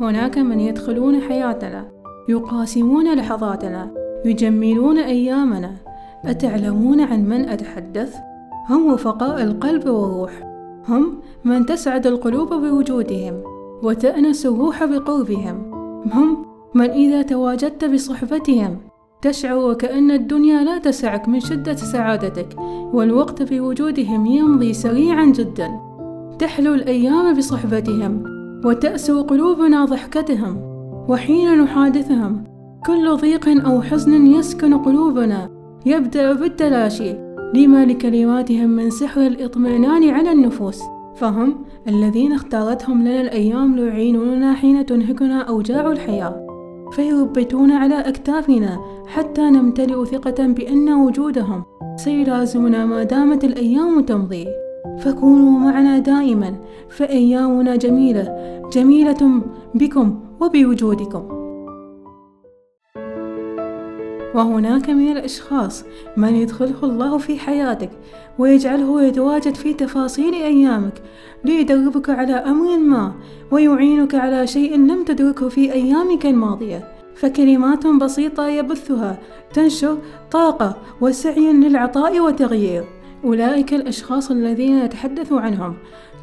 هناك من يدخلون حياتنا يقاسمون لحظاتنا يجملون أيامنا. أتعلمون عن من أتحدث؟ هم رفقاء القلب والروح هم من تسعد القلوب بوجودهم وتأنس الروح بقربهم هم من إذا تواجدت بصحبتهم. تشعر وكأن الدنيا لا تسعك من شدة سعادتك والوقت بوجودهم يمضي سريعا جدا. تحلو الأيام بصحبتهم وتأسو قلوبنا ضحكتهم وحين نحادثهم كل ضيق أو حزن يسكن قلوبنا يبدأ بالتلاشي لما لكلماتهم من سحر الإطمئنان على النفوس فهم الذين اختارتهم لنا الأيام ليعينوننا حين تنهكنا أوجاع الحياة فيربتون على أكتافنا حتى نمتلئ ثقة بأن وجودهم سيلازمنا ما دامت الأيام تمضي فكونوا معنا دائما فأيامنا جميلة جميلة بكم وبوجودكم. وهناك من الأشخاص من يدخله الله في حياتك ويجعله يتواجد في تفاصيل أيامك ليدربك على أمر ما ويعينك على شيء لم تدركه في أيامك الماضية. فكلمات بسيطة يبثها تنشر طاقة وسعي للعطاء وتغيير أولئك الأشخاص الذين نتحدث عنهم.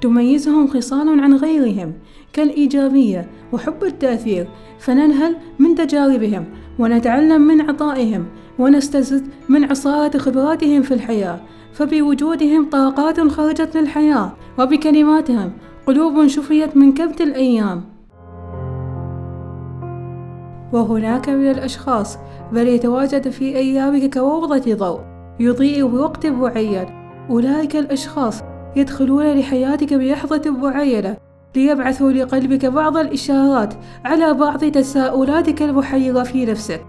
تميزهم خصال عن غيرهم كالإيجابية وحب التأثير. فننهل من تجاربهم ونتعلم من عطائهم ونستزد من عصارة خبراتهم في الحياة. فبوجودهم طاقات خرجت للحياة وبكلماتهم قلوب شفيت من كبت الأيام. وهناك من الأشخاص بل يتواجد في أيامك كوضة ضوء. يضيء بوقت معين. أولئك الأشخاص يدخلون لحياتك بلحظة معينة ليبعثوا لقلبك بعض الإشارات على بعض تساؤلاتك المحيرة في نفسك.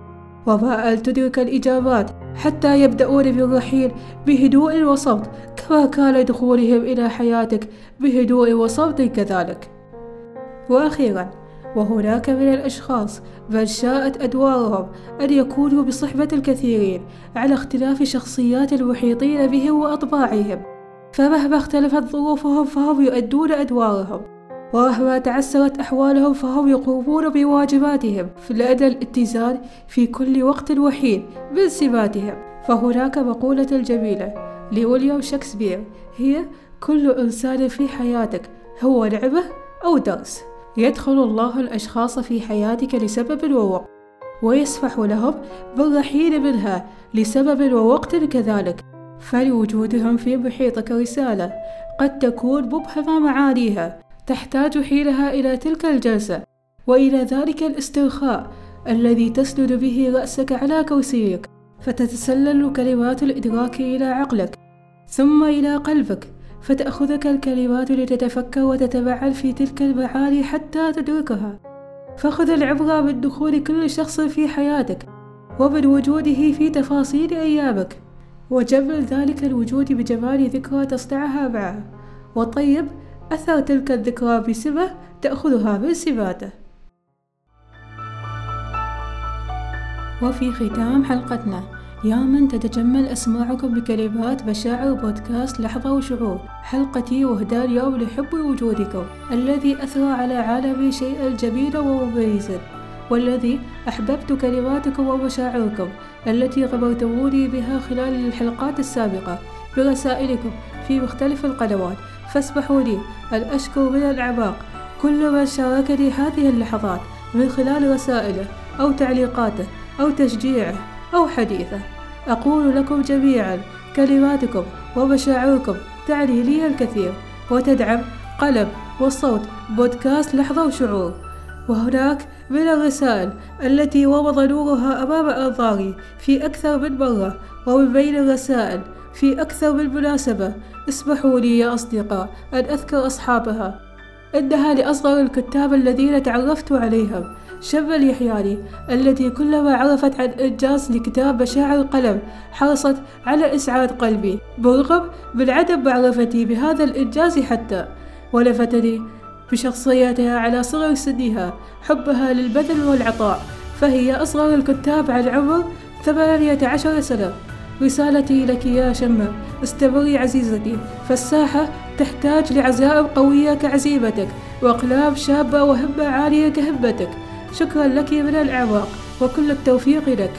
وما تدرك الإجابات حتى يبدأون بالرحيل بهدوء وصمت كما كان دخولهم إلى حياتك بهدوء وصمت كذلك؟ وأخيرا وهناك من الأشخاص بل شاءت أدوارهم أن يكونوا بصحبة الكثيرين على اختلاف شخصيات المحيطين بهم وأطباعهم. فمهما اختلفت ظروفهم فهم يؤدون أدوارهم. ومهما تعسرت أحوالهم فهم يقومون بواجباتهم. لدى الاتزان في كل وقت وحين من سماتهم فهناك مقولة الجميلة لويليام شكسبير هي كل إنسان في حياتك هو نعمة أو درس. يدخل الله الأشخاص في حياتك لسبب ووقت ويسفح لهم بالرحيل منها لسبب ووقت كذلك. فلوجودهم في محيطك رسالة قد تكون مبهمة معانيها تحتاج حينها إلى تلك الجلسة وإلى ذلك الاسترخاء الذي تسند به رأسك على كرسيك فتتسلل كلمات الإدراك إلى عقلك ثم إلى قلبك. فتأخذك الكلمات لتتفكر وتتبعل في تلك المعاني حتى تدركها فخذ العبرة من دخول كل شخص في حياتك ومن وجوده في تفاصيل أيامك وجمل ذلك الوجود بجمال ذكرى تصنعها معه. وطيب أثر تلك الذكرى بسمة تأخذها من سماته. وفي ختام حلقتنا يا من تتجمل أسماعكم بكلمات مشاعر بودكاست لحظة وشعور. حلقتي وهداء اليوم لحب وجودكم الذي أثرى على عالمي شيئا جميلا ومميزا والذي أحببت كلماتكم ومشاعركم التي غمرتموني بها خلال الحلقات السابقة برسائلكم في مختلف القنوات. فاسمحوا لي أن أشكر من الأعماق كل من شاركني هذه اللحظات من خلال رسائله أو تعليقاته أو تشجيعه أو حديثه. أقول لكم جميعا كلماتكم ومشاعركم تعني لي الكثير وتدعم قلم والصوت بودكاست لحظة وشعور. وهناك من الرسائل التي ومض نورها أمام أنظاري في أكثر من مرة ومن بين الرسائل في أكثر من مناسبة. اسمحوا لي يا أصدقاء أن أذكر أصحابها. إنها لأصغر الكتاب الذين تعرفت عليهم. شب اليحياني التي كلما عرفت عن إنجاز لكتاب مشاعر القلم حرصت على إسعاد قلبي. بالرغم من عدم معرفتي بهذا الإنجاز حتى ولفتني بشخصيتها على صغر سنها حبها للبذل والعطاء. فهي أصغر الكتاب عن عمر ثمانية عشر سنة. رسالتي لك يا شمة استمري عزيزتي. فالساحة تحتاج لعزائم قوية كعزيمتك وأقلام شابة وهمة عالية كهمتك. شكرا لك من الأعماق وكل التوفيق لك.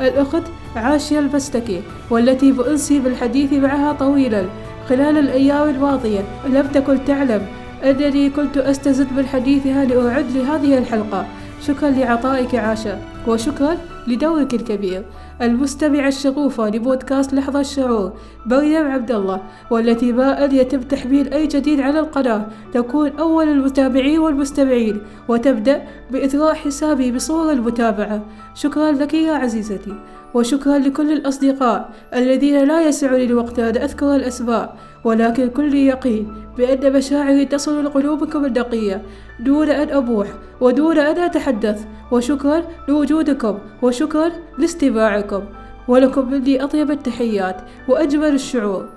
الأخت عاشية البستكي والتي بأنسي بالحديث معها طويلا خلال الأيام الماضية لم تكن تعلم. أنني كنت أستزد من حديثها لأعد لهذه الحلقة. شكرا لعطائك عاشا وشكرا لدورك الكبير. المستمعة الشغوفة لبودكاست لحظة الشعور مريم عبد الله والتي ما أن يتم تحميل أي جديد على القناة. تكون أول المتابعين والمستمعين وتبدأ بإثراء حسابي بصور المتابعة. شكرا لك يا عزيزتي. وشكرا لكل الأصدقاء الذين لا يسعني الوقت أن أذكر الأسماء ولكن كل يقين بأن مشاعري تصل لقلوبكم النقية دون أن أبوح ودون أن أتحدث وشكرا لوجودكم وشكرا لاستماعكم ولكم مني أطيب التحيات وأجمل الشعور.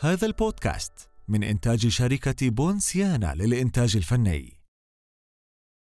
هذا البودكاست من إنتاج شركة بونسيانا للإنتاج الفني.